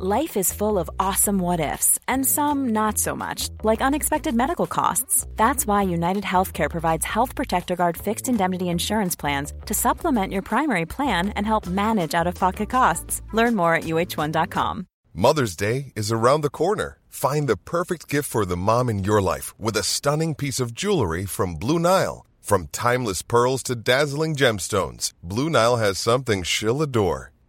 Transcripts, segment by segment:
Life is full of awesome what ifs, and some not so much, like unexpected medical costs. That's why United Healthcare provides Health Protector Guard fixed indemnity insurance plans to supplement your primary plan and help manage out of pocket costs. Learn more at uh1.com. Mother's Day is around the corner. Find the perfect gift for the mom in your life with a stunning piece of jewelry from Blue Nile. From timeless pearls to dazzling gemstones, Blue Nile has something she'll adore.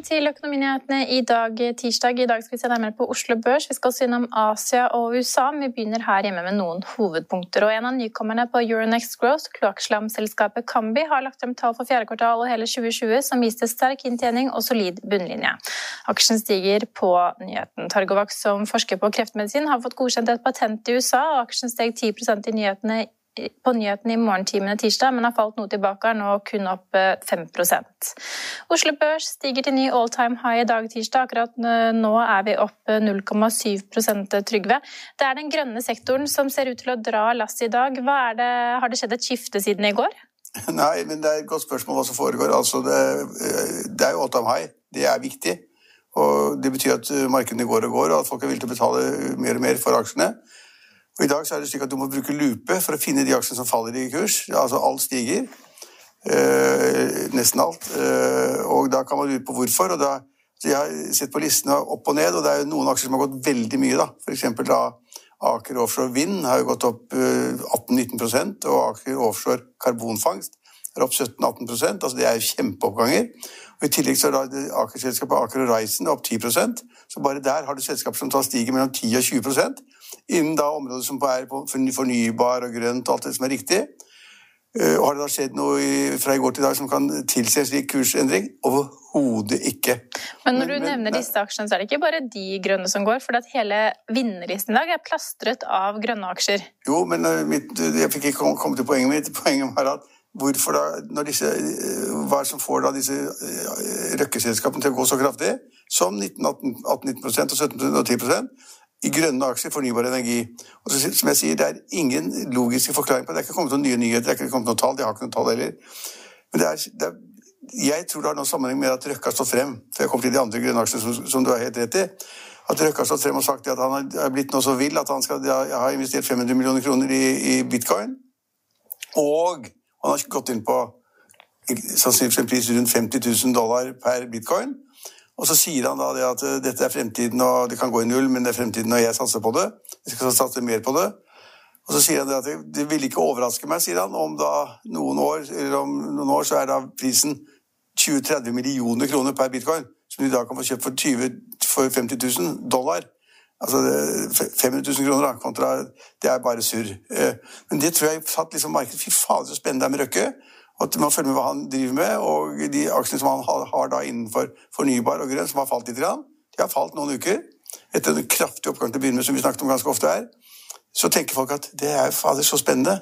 Velkommen til Økonominyhetene i dag, tirsdag. I dag skal vi se nærmere på Oslo Børs. Vi skal også innom Asia og USA. Vi begynner her hjemme med noen hovedpunkter. Og En av nykommerne på Euronext Growth, kloakkslamselskapet Kambi, har lagt frem tall for fjerde kvartal og hele 2020 som viste sterk inntjening og solid bunnlinje. Aksjen stiger på nyheten. Targovac, som forsker på kreftmedisin, har fått godkjent et patent i USA, og aksjen steg 10% i nyhetene på nyhetene i morgentimene tirsdag, men har falt noe tilbake, nå kun opp 5 Oslo Børs stiger til ny all time high i dag tirsdag. Akkurat nå er vi opp 0,7% Trygve. Det er den grønne sektoren som ser ut til å dra lasset i dag. Det, har det skjedd et skifte siden i går? Nei, men det er et godt spørsmål hva som foregår. Altså, det, det er jo all time high. Det er viktig. Og det betyr at markedene går og går, og at folk er villige til å betale mer og mer for aksjene. Og I dag så er det slik at du må bruke lupe for å finne de aksjene som faller i kurs. Altså alt stiger. Eh, nesten alt. Eh, og da kan man lure på hvorfor. og da, Jeg har sett på listene opp og ned, og det er jo noen aksjer som har gått veldig mye. da. F.eks. da Aker Offshore Vind har jo gått opp eh, 18-19% og Aker Offshore Karbonfangst er opp 17-18% altså Det er kjempeoppganger. Og I tillegg så er da Aker-selskapet Aker Reisen opp 10% Så bare der har du selskaper som stiger mellom 10 og 20 innen da områder som er på fornybar og grønt og alt det som er riktig. Og har det da skjedd noe fra i går til i dag som kan tilsi en slik kursendring? Overhodet ikke. Men når du men, nevner disse aksjene, så er det ikke bare de grønne som går? For hele vinnerlisten i dag er plastret av grønne aksjer. Jo, men eh, mitt, jeg fikk ikke komme til poenget mitt. Poenget var at hvorfor da, når disse, eh, Hva er det som får da disse røkkeselskapene til å gå så kraftig? Som 18-19 og 17 og 10 i grønne aksjer, fornybar energi. Og så, som jeg sier, Det er ingen logiske forklaring på det. Det er ikke kommet noen nye nyheter, det er ikke kommet noen tall, de har ikke noen tall heller. Men det er, det er, jeg tror det har noen sammenheng med at Røkke har stått frem, for jeg kom til de andre grønne aksjene som, som, du har helt rett i. At Røkke har stått frem og sagt at han er blitt noe så vill at han skal ha investert 500 millioner kroner i, i bitcoin. Og han har gått inn på sannsynligvis en pris rundt 50 000 dollar per bitcoin. Og så sier han da det at eh, dette er fremtiden, og det kan gå i null, men det er fremtiden, og jeg satser på det. Jeg skal satse mer på det. Og så sier han det at det, det vil ikke overraske meg, sier han, om da noen år, eller om noen år så er da prisen 20-30 millioner kroner per bitcoin, som de da kan få kjøpt for, 20, for 50 000 dollar. Altså 500 000 kroner, da, kontra Det er bare surr. Eh, men det tror jeg satt liksom markedet Fy fader, så spennende det er med Røkke. At man følger med hva han driver med, og de aksjene som han har, da innenfor fornybar og grønn, som har falt litt, de har falt noen uker. Etter en kraftig oppgang til å begynne med, som vi snakket om ganske ofte her. Så tenker folk at det er fader så spennende.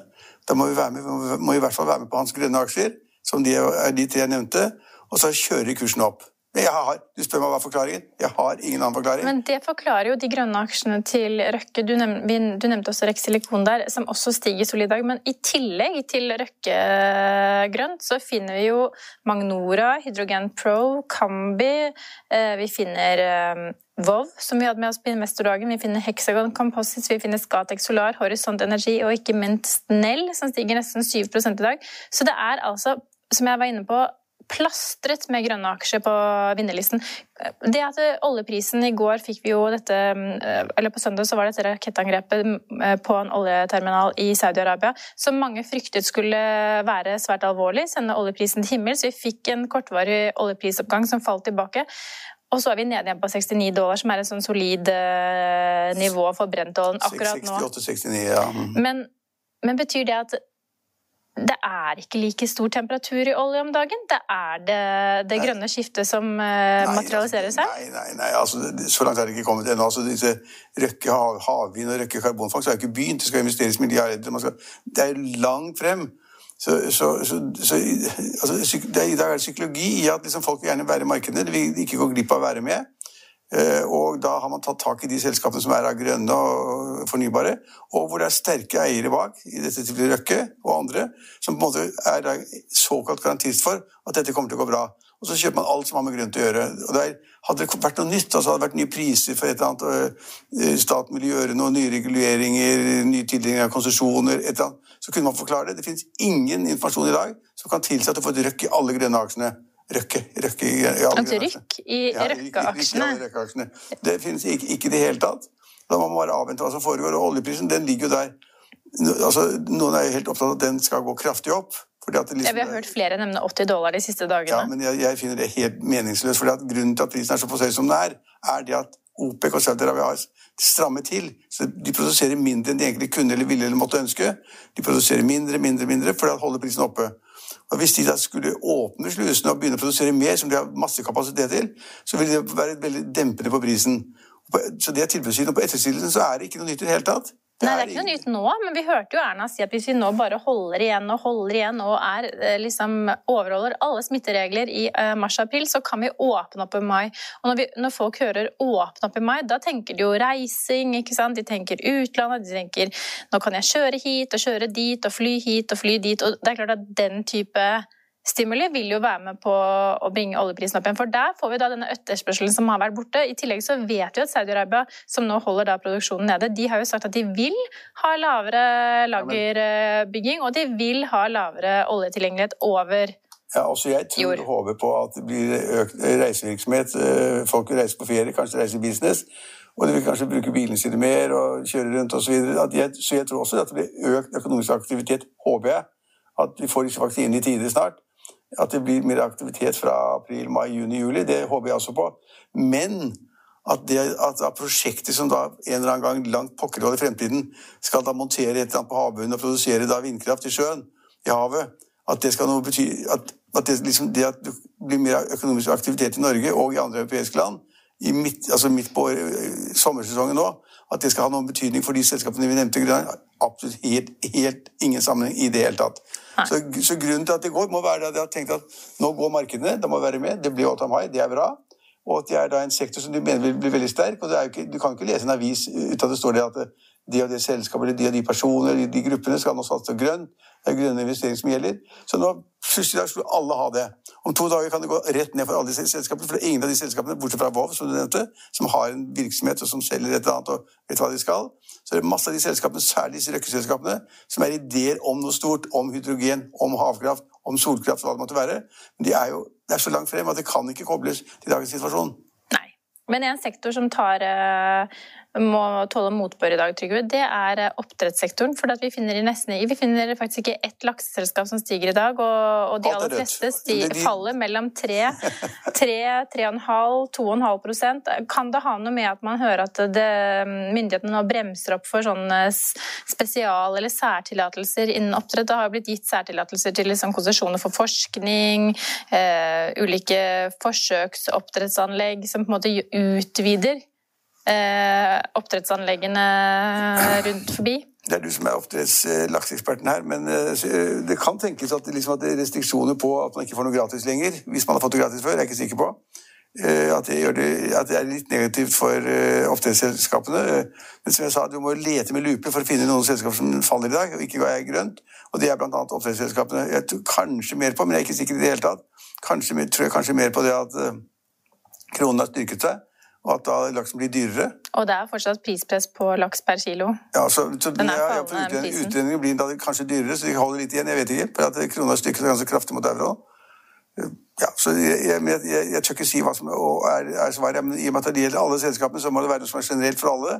Da må vi, være med, vi må i hvert fall være med på hans grønne aksjer, som de er de tre jeg nevnte, og så kjører kursen opp. Har, du spør meg hva er forklaringen? Jeg har ingen annen forklaring. Men det forklarer jo de grønne aksjene til Røkke. Du, nev du nevnte også Rex Silikon der, som også stiger solid i dag. Men i tillegg til Røkke grønt, så finner vi jo Magnora, Hydrogen Pro, Cambi. Eh, vi finner eh, Vov, som vi hadde med oss på investordagen. Vi finner Hexagon Composites, vi finner Scatec Solar, Horisont Energi og ikke minst Nell, som stiger nesten 7% i dag. Så det er altså, som jeg var inne på, plastret med grønne aksjer på vinnerlisten. Det at oljeprisen i går fikk vi jo dette Eller på søndag så var det dette rakettangrepet på en oljeterminal i Saudi-Arabia som mange fryktet skulle være svært alvorlig, sende oljeprisen til himmels. Vi fikk en kortvarig oljeprisoppgang som falt tilbake. Og så er vi nede igjen på 69 dollar, som er et sånn solid eh, nivå for brentollen akkurat nå. 68, 69, ja. Men, men betyr det at det er ikke like stor temperatur i olje om dagen. Det er det, det grønne skiftet som uh, Nei, materialiserer seg. Nei, nei, nei altså, så langt er det ikke kommet ennå. Altså, disse Røkke hav, havvind og Røkke karbonfangst har ikke begynt. Det skal investeres milliarder. Skal, det er langt frem. Så, så, så, så altså, det er, I dag er det psykologi i at liksom, folk vil gjerne være i markedet, De vil ikke gå glipp av å være med. Eh, og da har man tatt tak i de selskapene som er av grønne og fornybare, og hvor det er sterke eiere bak, i dette tilfellet Røkke og andre, som på en måte er såkalt garantist for at dette kommer til å gå bra. Og så kjøper man alt som har med grønt å gjøre. Og der Hadde det vært noe nytt, altså hadde det vært nye priser for et eller annet, øh, staten ville gjøre noe, nye reguleringer, nye tildelinger av konsesjoner, et eller annet, så kunne man forklare det. Det finnes ingen informasjon i dag som kan tilsi at du får et røkk i alle grønne aksjene. Røkke, røkke i, alle Et rykk i Røkke-aksjene? det finnes ikke, ikke i det hele tatt. Da må man bare avvente hva som foregår. Og oljeprisen den ligger jo der. Altså, noen er jo helt opptatt av at den skal gå kraftig opp. Liksom, ja, vi har hørt flere nevne 80 dollar de siste dagene. Ja, men jeg, jeg finner det helt meningsløst. at Grunnen til at prisen er så høy som den er, er det at OPEC og Saudi-Arabia har strammet til. Så de produserer mindre enn de egentlig kunne eller ville eller måtte ønske. De produserer mindre, mindre, mindre fordi at holder prisen oppe. Og Hvis de da skulle åpne slusene og begynne å produsere mer, som de har masse kapasitet til, så ville det være veldig dempende på prisen. Så det er tilbudssiden. Og på ettersiden så er det ikke noe nytt i det hele tatt. Nei, det er ikke noe nytt nå, men vi hørte jo Erna si at hvis vi nå bare holder igjen og holder igjen og er, eh, liksom, overholder alle smitteregler i uh, mars-april, så kan vi åpne opp i mai. Og når, vi, når, folk hører 'åpne opp i mai', da tenker de jo reising, ikke sant? de tenker utlandet, de tenker 'nå kan jeg kjøre hit og kjøre dit og fly hit og fly dit'. Og det er klart at den type stimuli vil jo være med på å bringe oljeprisen opp igjen. For der får vi da denne etterspørselen som har vært borte. I tillegg så vet vi at Saudi-Arabia, som nå holder da produksjonen nede, de har jo sagt at de vil ha lavere lagerbygging, og de vil ha lavere oljetilgjengelighet over ja, også jeg tror og håper på at det blir økt reisevirksomhet. Eh, folk vil reise på ferie, kanskje reise i business. Og de vil kanskje bruke bilene sine mer og kjøre rundt osv. Så, jeg, så jeg tror også at det blir økt økonomisk aktivitet, håper jeg. At vi får disse vaksinene i tide snart. At det blir mer aktivitet fra april, mai, juni, juli. Det håper jeg også på. Men at, det, at prosjektet som da en eller annen gang langt pokker i fremtiden skal da montere et eller annet på havbunnen og produsere da vindkraft i sjøen, i havet, at det skal noe bety at, at det, liksom, det, at det blir mer økonomisk aktivitet i Norge og i andre europeiske land, i midt, altså midt på eh, sommersesongen nå, at det skal ha noen betydning for de selskapene vi nevnte, absolutt helt, helt ingen sammenheng i det hele tatt. Så, så, grunnen til at det går, må være at jeg har tenkt at nå går markedene, de må være med. Det blir Autumn High, det er bra. Og at det er da en sektor som du mener vil bli veldig sterk. og ikke, Du kan ikke lese en avis uten at det står det at de og de selskapet eller de og de personer, de, de gruppene skal nå satse grønt. Det er grønne investeringer som gjelder. Så nå plutselig skulle alle ha det. Om to dager kan det gå rett ned for alle disse selskapene. For det er ingen av de selskapene, bortsett fra Vov, som du nevnte, som har en virksomhet og som selger et eller annet og vet hva de skal. Så det er masse av de selskapene, særlig disse røkkeselskapene, som er ideer om noe stort. Om hydrogen, om havkraft, om solkraft, og hva det måtte være. Men de er jo det er så langt frem at det kan ikke kobles til dagens situasjon. Nei. Men en sektor som tar uh må tåle motbør i dag, Trygve, det er eh, oppdrettssektoren. For vi finner, nesten, vi, finner, faktisk ikke ett lakseselskap som stiger i dag. Og, og de aller fleste stiger, faller mellom 3, 3 3,5, 2,5% Kan det ha noe med at man hører at det, myndighetene nå bremser opp for sånne spesial- eller særtillatelser innen oppdrett? Det har blitt gitt særtillatelser til liksom, konsesjoner for forskning, uh, ulike forsøksoppdrettsanlegg som på en måte utvider eh, oppdrettsanleggene rundt forbi? Det er du som er oppdrettslakseeksperten her, men eh, det kan tenkes at, liksom, at det er restriksjoner på at man ikke får noe gratis lenger. Hvis man har fått det gratis før, jeg er ikke sikker på. Eh, at det, det, at det, er litt negativt for oppdrettsselskapene. Men som jeg sa, du må lete med lupe for å finne noen selskaper som faller i dag, og ikke er grønt. Og det er bl.a. oppdrettsselskapene. Jeg tror kanskje mer på, men jeg er ikke sikker i det hele tatt. Kanskje, tror jeg kanskje mer på det at kronen har styrket seg og at da laksen blir dyrere. Og det er fortsatt prispress på laks per kilo? Ja, så, så Den er ja, ja, Utlendingene blir da kanskje dyrere, så de holder litt igjen. Jeg vet ikke. For at krona stykket er ganske kraftig mot euro. Ja, så jeg, jeg, jeg, jeg tør ikke si hva som er, er svaret, men i og med at det gjelder alle selskapene, så må det være noe som er generelt for alle.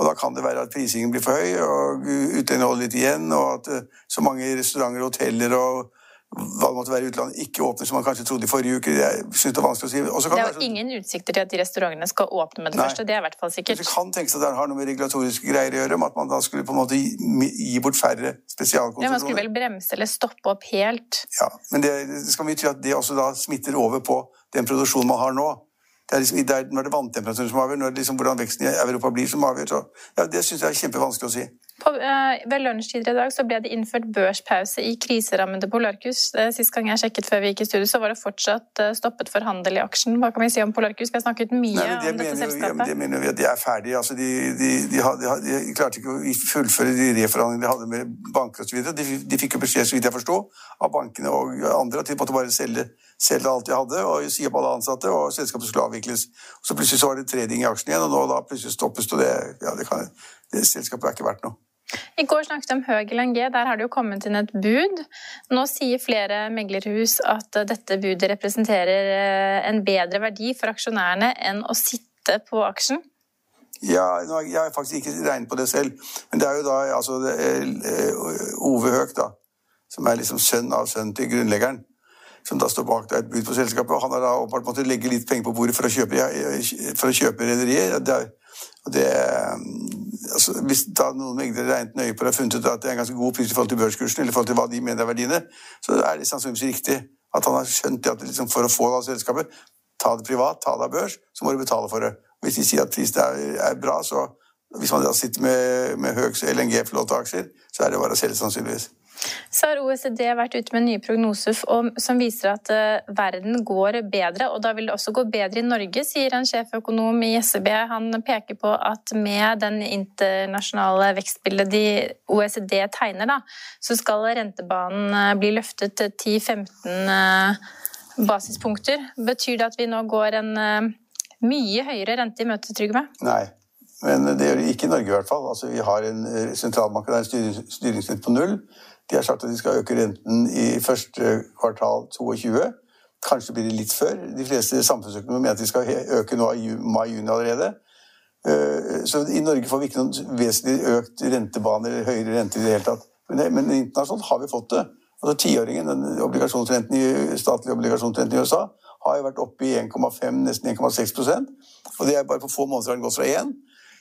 Og da kan det være at prisingen blir for høy, og utlendingene holder litt igjen, og at uh, så mange restauranter og hoteller og hva det måtte være i utlandet, ikke åpner som man kanskje trodde i forrige uke. Jeg synes Det er vanskelig å si. det er jo ingen utsikter til at de restaurantene skal åpne med det Nei. første. Det er i hvert fall sikkert. Det kan tenkes at det har noe med regulatoriske greier å gjøre, om at man da skulle på en måte gi, gi bort færre spesialkonsesjoner. Ja, Man skulle vel bremse eller stoppe opp helt? Ja, men det, det skal mye til at det også da smitter over på den produksjonen man har nå. Det er, liksom, det er når det er vanntemperaturen som avgjør, når det liksom, hvordan veksten i Europa blir som avgjør. Så, ja, det syns jeg er kjempevanskelig å si. På, uh, ved lunsjtider i dag så ble det innført børspause i kriserammede Polarcus. Sist gang jeg sjekket før vi gikk i studio, så var det fortsatt uh, stoppet for handel i aksjen. Hva kan vi si om Polarcus? Vi har snakket mye Nei, det om dette selskapet. Jo, det mener vi at de er ferdige. Altså, de, de, de, de, klarte ikke å fullføre de reforhandlingene de hadde med banker osv. De, de fikk jo beskjed, så vidt jeg forsto, av bankene og andre at de måtte bare selge, selge alt de hadde og si opp alle ansatte, og selskapet skulle avvikles. Så plutselig så var det trading i aksjen igjen, og nå da plutselig stoppes det. Ja, det, kan, det selskapet er ikke verdt noe. I går snakket vi om Høg LNG. Der har det jo kommet inn et bud. Nå sier flere meglerhus at dette budet representerer eh, en bedre verdi for aksjonærene enn å sitte på aksjen. Ja, Jeg har faktisk ikke regnet på det selv, men det er jo da altså, eh, Ove Høeg, da, som er liksom sønn av sønnen til grunnleggeren, som da står bak et bud på selskapet. Han har da åpenbart måttet legge litt penger på bordet for å kjøpe, for å kjøpe rederiet. Det, det, altså, hvis da noen meglere regnet nøye på det og funnet ut at det er en ganske god pris i forhold til børskursen, eller i forhold til hva de mener er verdiene, så er det sannsynligvis riktig at han har skjønt at liksom, for å få det av selskapet, ta det privat, ta det av børs, så må du betale for det. Hvis de sier at prisen er, er bra, så hvis man da sitter med, med Høgs LNG-flåteaksjer, så er det bare å selge sannsynligvis. Så har OECD vært ute med nye prognoser som viser at eh, verden går bedre, og da vil det også gå bedre i Norge, sier en sjeføkonom i SEB. Han peker på at med den internasjonale vekstbildet de OECD tegner, da, så skal rentebanen eh, bli løftet til 10-15 eh, basispunkter. Betyr det at vi nå går en mye høyere rente i møte, Trygve? Nei. Men det gjør det ikke i Norge, i hvert fall. Altså, vi har en sentralbank der styringsrett på null. De har sagt at de skal øke renten i første kvartal 22. Kanskje blir det litt før. De fleste samfunnsøkonomer mener at de skal øke nå i mai-juni allerede. Eh, så i Norge får vi ikke noen vesentlig økt rentebane eller høyere rente i det hele tatt. Men internasjonalt har vi fått det. Altså Tiåringen, den obligasjonsrenten i, statlige obligasjonsrenten i USA, har jo vært oppe i 1,5, nesten 1,6% Og det er bare på få måneder har den gått fra 1.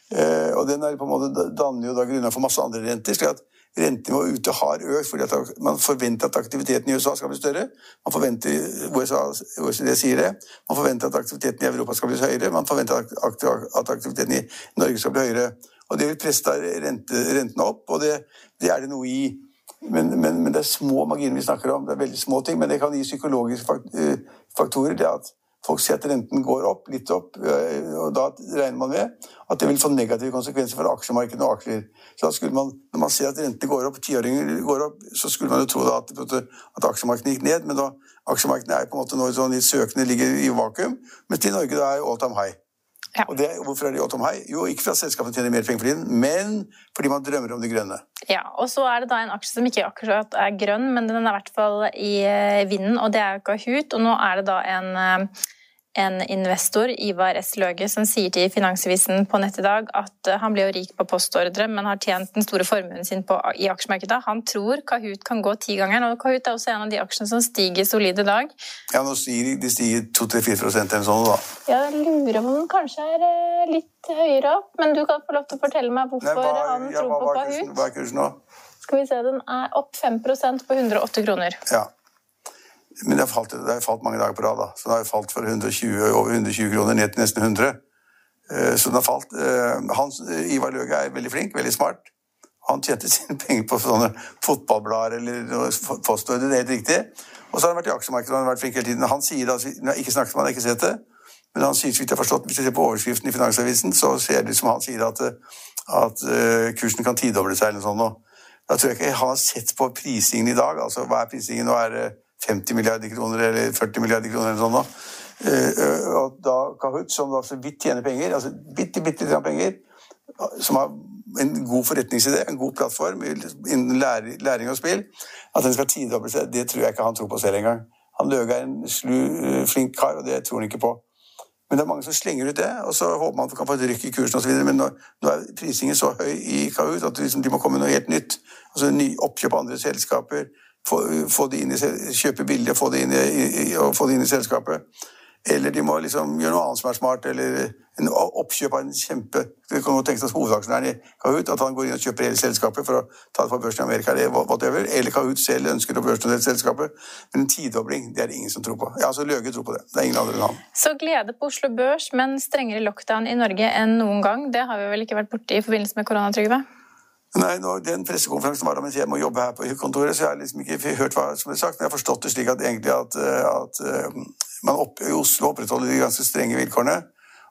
Eh, og den er på en måte danner jo da grunnlag for masse andre renter. slik at rentenivået ute har økt fordi man forventer at aktiviteten i USA skal bli større. Man forventer, USA, OECD sier det. Man forventer at aktiviteten i Europa skal bli høyere. Man forventer at aktiviteten i Norge skal bli høyere. Og Det vil presse rente, rentene opp, og det, det, er det noe i. Men, men, men, det er små marginer vi snakker om. Det er veldig små ting, men det kan gi psykologiske eh, faktorer. det at Folk ser at renten går opp, litt opp, eh, og da regner man med at det vil få negative konsekvenser for aksjemarkedet og aksjer. Så da man, Når man ser at rentene går opp, tiåringer går opp, så skulle man jo tro at, at aksjemarkedet gikk ned, men da, aksjemarkedet er på en måte nå sånn i søkende ligger i vakuum, mens i Norge da er all time high. Ja. Og det, hvorfor er det Autumn high? Jo, ikke fordi selskapet tjener mer penger for tiden, men fordi man drømmer om det grønne. Ja, og så er det da en aksje som ikke akkurat er grønn, men den er i hvert fall i eh, vinden, og det er Kahoot. Og nå er det da en eh, en investor, Ivar S. Løge, som sier til Finansavisen på nett i dag at eh, han ble jo rik på postordre, men har tjent den store formuen sin på, i aksjemarkedet. Han tror Kahoot kan gå tigangeren, og Kahoot er også en av de aksjene som stiger solid i dag. Ja, nå stiger de stiger 2-4 eller sånn, da. Ja, jeg lurer på om den kanskje er eh, litt høyere opp, men du kan få lov til å fortelle meg hvorfor Nei, hva, han ja, tror hva, på Kahoot. Hva er kursen nå? Skal vi se, den er opp 5% på 108 kroner. Ja. Men det har, falt, det har falt mange dager på rad. da. Så det har falt fra 120, over 120 kroner ned til nesten 100. Eh, så den har falt. Eh, Hans, eh, Ivar Løge er veldig flink, veldig smart. Han tjente sine penger på sånne fotballblader eller postordre, det er helt riktig. Og så har han vært i aksjemarkedet og han har vært flink hele tiden. Han sier da, jeg ikke snakket med han, har ikke sett det, men han sier, så vidt jeg har forstått, hvis jeg ser på overskriften i Finansavisen, så ser det ut som han sier at, at kursen kan tidoble seg eller noe sånt. Da tror jeg ikke han har sett på prisingen i dag. altså Hva er prisingen? Nå er det 50 milliarder kroner eller 40 milliarder kroner eller sånn da. Eh, eh, og da Kahoot, som da så vidt tjener penger, altså bitte, bitte litt penger, som har en god forretningsidé, en god plattform innen læring og spill, at den skal tidoble seg, det tror jeg ikke han tror på selv engang. Han Løge er en slu, flink kar, og det tror han ikke på. Men det er mange som slenger ut det, og så håper man at man kan få et rykk i kursen osv. Men nå, nå, er prisingen så høy i Kahoot at liksom, de må komme med noe helt nytt. Altså ny Oppkjøp av andre selskaper, få, få de inn i, kjøpe og få det inn i, i, og få det inn i selskapet. Eller de må liksom gjøre noe annet som er smart, eller en oppkjøp av en kjempe Du kan jo tenke oss hovedaksjonæren i Kahoot, at han går inn og kjøper hele selskapet for å ta det på børsen i Amerika, eller whatever. Eller Kahoot selv ønsker å børsnotere selskapet. Men en tidobling, det er det ingen som tror på. Ja, altså Løge tror på det. Det er ingen andre enn han. Så glede på Oslo Børs, men strengere lockdown i Norge enn noen gang. Det har vi vel ikke vært borti i forbindelse med korona, Trygve? Nei, nå, Den pressekonferansen var da mens jeg må jobbe her på kontoret, så jeg har liksom ikke hørt hva som ble sagt. Men jeg har forstått det slik at, egentlig at, at man opp, i Oslo opprettholder de ganske strenge vilkårene.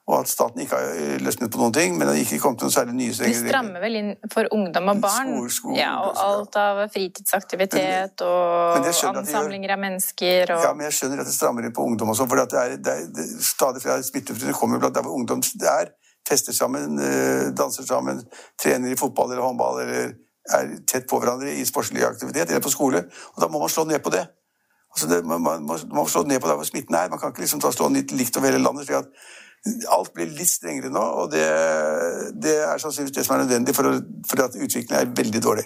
Og at staten ikke har løsnet på noen ting, men det har ikke kommet noen særlig nye strenge De strammer vel inn for ungdom og barn? Skole, skole, ja, og alt av fritidsaktivitet og ansamlinger av mennesker og Ja, men jeg skjønner at det strammer inn på ungdom og sånn, for det er, det er, det, stadig flere smittefrie kommer blant der hvor ungdom er. Fester sammen, eh, danser sammen, trener i fotball eller håndball eller er tett på hverandre i sportslig aktivitet eller på skole. Og da må man slå ned på det. Altså det, man, man, man, må slå ned på der hvor smitten er. Man kan ikke liksom slå litt likt over hele landet. slik at Alt blir litt strengere nå, og det, det er sannsynligvis det som er nødvendig for, å, for at utviklingen er veldig dårlig.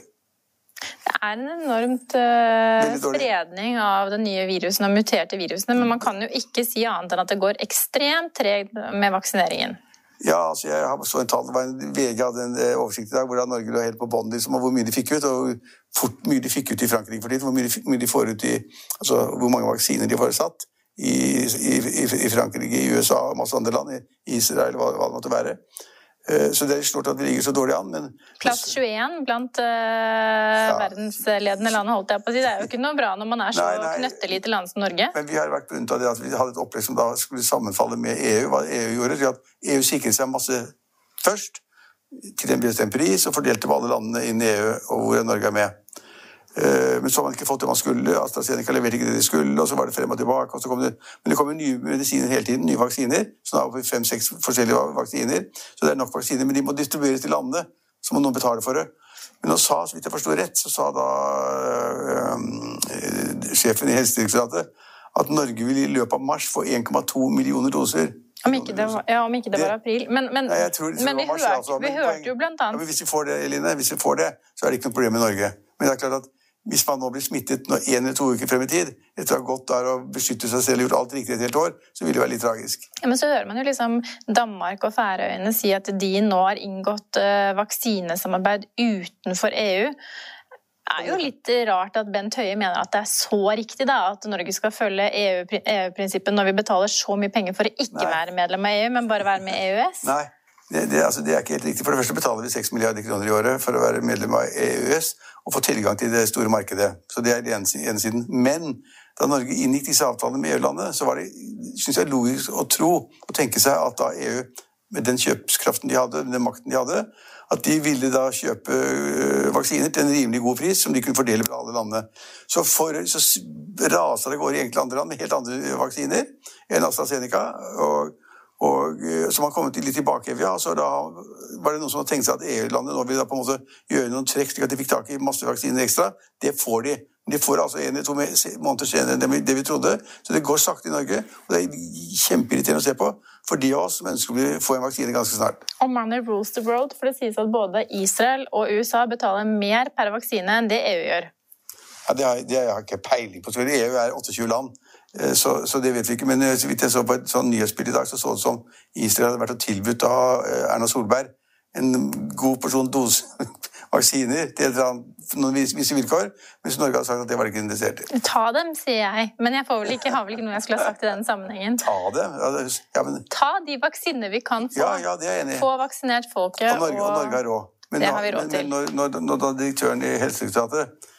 Det er en enormt uh, spredning av den nye virusen og muterte virusene, men man kan jo ikke si annet enn at det går ekstremt tregt med vaksineringen. Ja, altså jeg så en tall, det var en VG hadde en eh, oversikt i dag hvordan Norge lå helt på bånn liksom, og hvor mye de fikk ut. og hvor mye de fikk ut i Frankrike for tiden, hvor mye de, får ut i altså hvor mange vaksiner de får satt i, i, i Frankrike, i USA og masse andre land, i Israel, hva, hva det måtte være. Eh, så det er slått at vi ligger så dårlig an, men Plass 21 blant uh, ja. verdensledende land, holdt jeg på å si. Det er jo ikke noe bra når man er så knøttelite land som Norge. Men vi har vært begrunnet av det at vi hadde et opplegg som da skulle sammenfalle med EU, hva EU gjorde. Så at EU sikret seg masse først, til en bestemt pris, og fordelte på alle landene innen EU, og hvor Norge er med. Eh, men så har man ikke fått det man skulle. AstraZeneca leverte ikke det de skulle, og så var det frem og tilbake. Og kom det, men det kommer nye medisiner hele tiden, nye vaksiner. Så da har vi fem-seks forskjellige vaksiner. Så det er nok vaksiner, men de må distribueres til landene. Så må noen betale for det. Men nå sa, så vidt jeg forsto rett, så sa da øh, sjefen i Helsedirektoratet at Norge vil i løpet av mars få 1,2 millioner doser. Om ikke det var, ja, om ikke det var april. Men, men, Nei, tror, men vi, hørte, altså, vi hørte jo blant annet ja, Hvis vi får det, Eline, hvis vi får det, så er det ikke noe problem i Norge. Men det er klart at hvis man nå blir smittet én eller to uker frem i tid, etter å ha gått der og beskyttet seg selv og gjort alt riktig et helt år, så vil det være litt tragisk. Ja, men så hører man jo liksom Danmark og Færøyene si at de nå har inngått uh, vaksinesamarbeid utenfor EU. Det er jo litt rart at Bent Høie mener at det er så riktig da, at Norge skal følge EU-prinsippet EU når vi betaler så mye penger for å ikke Nei. være medlem av EU, men bare være med i EØS. Nei, det, det, altså, det, er ikke helt riktig. For det første betaler vi 6 milliarder kroner i året for å være medlem av EØS og få tilgang til det store markedet. Så det er den ene siden. Men da Norge inngikk disse avtalene med EU-landet, så var det synes jeg, logisk å tro og tenke seg at da EU, med den kjøpskraften de hadde, den makten de hadde, at de ville da kjøpe øh, vaksiner til en rimelig god pris som de kunne fordele fra alle landene. Så, for, så raser det går i enkelte andre land med helt andre vaksiner enn AstraZeneca. og og, øh, som har kommet litt tilbake. Ja, så da var det noen som hadde tenkt seg at EU-landet nå ville på en måte gjøre noen trekk slik at de fikk tak i masse vaksiner ekstra. Det får de. De får altså en eller to måneder senere enn det vi trodde. Så det går sakte i Norge. Og det er kjempeirriterende å se på for de av oss som ønsker å få en vaksine ganske snart. Og money rules the world, for det sies at både Israel og USA betaler mer per vaksine enn det EU gjør. Ja, Det har, det har jeg ikke peiling på. EU er 28 land. Eh, så, så, det vet vi ikke. Men eh, så vidt jeg så på et sånn nyhetsbilde i dag, så så det som Israel hadde vært og tilbudt av eh, Erna Solberg en god porsjon dose vaksiner til noen visse vilkår, mens Norge hadde sagt at det var ikke interessert i. Ta dem, sier jeg. Men jeg vel ikke, har vel ikke noe jeg skulle ha sagt i den sammenhengen. Ta dem? Ja, men... Ta de vaksinene vi kan få. Ja, ja, det er jeg enig i. Få vaksinert folket. Og Norge, og... og Norge har råd. Men, det har vi råd til. Men når, når, når, når direktøren i Helsedirektoratet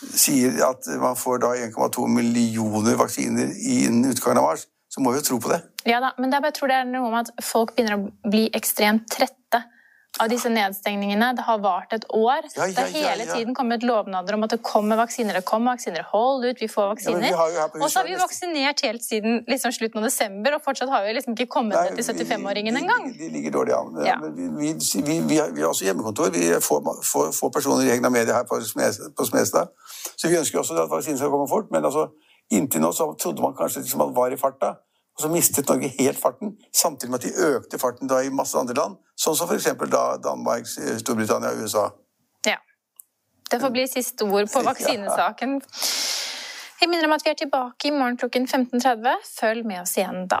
sier at man får da 1,2 millioner vaksiner innen utgangen av mars, så må vi jo tro på det. Ja da, men jeg tror det er noe med at folk begynner å bli ekstremt trette av disse nedstengningene. Det har vart et år. Ja, ja, det har hele ja, tiden kommet lovnader om at det kommer vaksiner. Det kommer vaksiner, hold ut, vi får vaksiner. og så har vi vaksinert helt siden liksom, slutten av desember, og fortsatt har vi liksom ikke kommet Nei, ned til 75-åringen engang. De, de, ligger dårlig an. Vi, vi, vi, vi, har, også hjemmekontor. Vi får, få, personer i egna medier her på, på Smestad. Så vi ønsker også at vaksinen skal komme fort. Men altså, inntil nå så trodde man kanskje liksom man var i farta. Og så mistet Norge helt farten, samtidig med at de økte farten da i masse andre land. Sånn som f.eks. Danmark, Storbritannia og USA. Ja. Det får bli siste ord på vaksinesaken. Jeg minner om at vi er tilbake i morgen klokken 15.30. Følg med oss igjen da.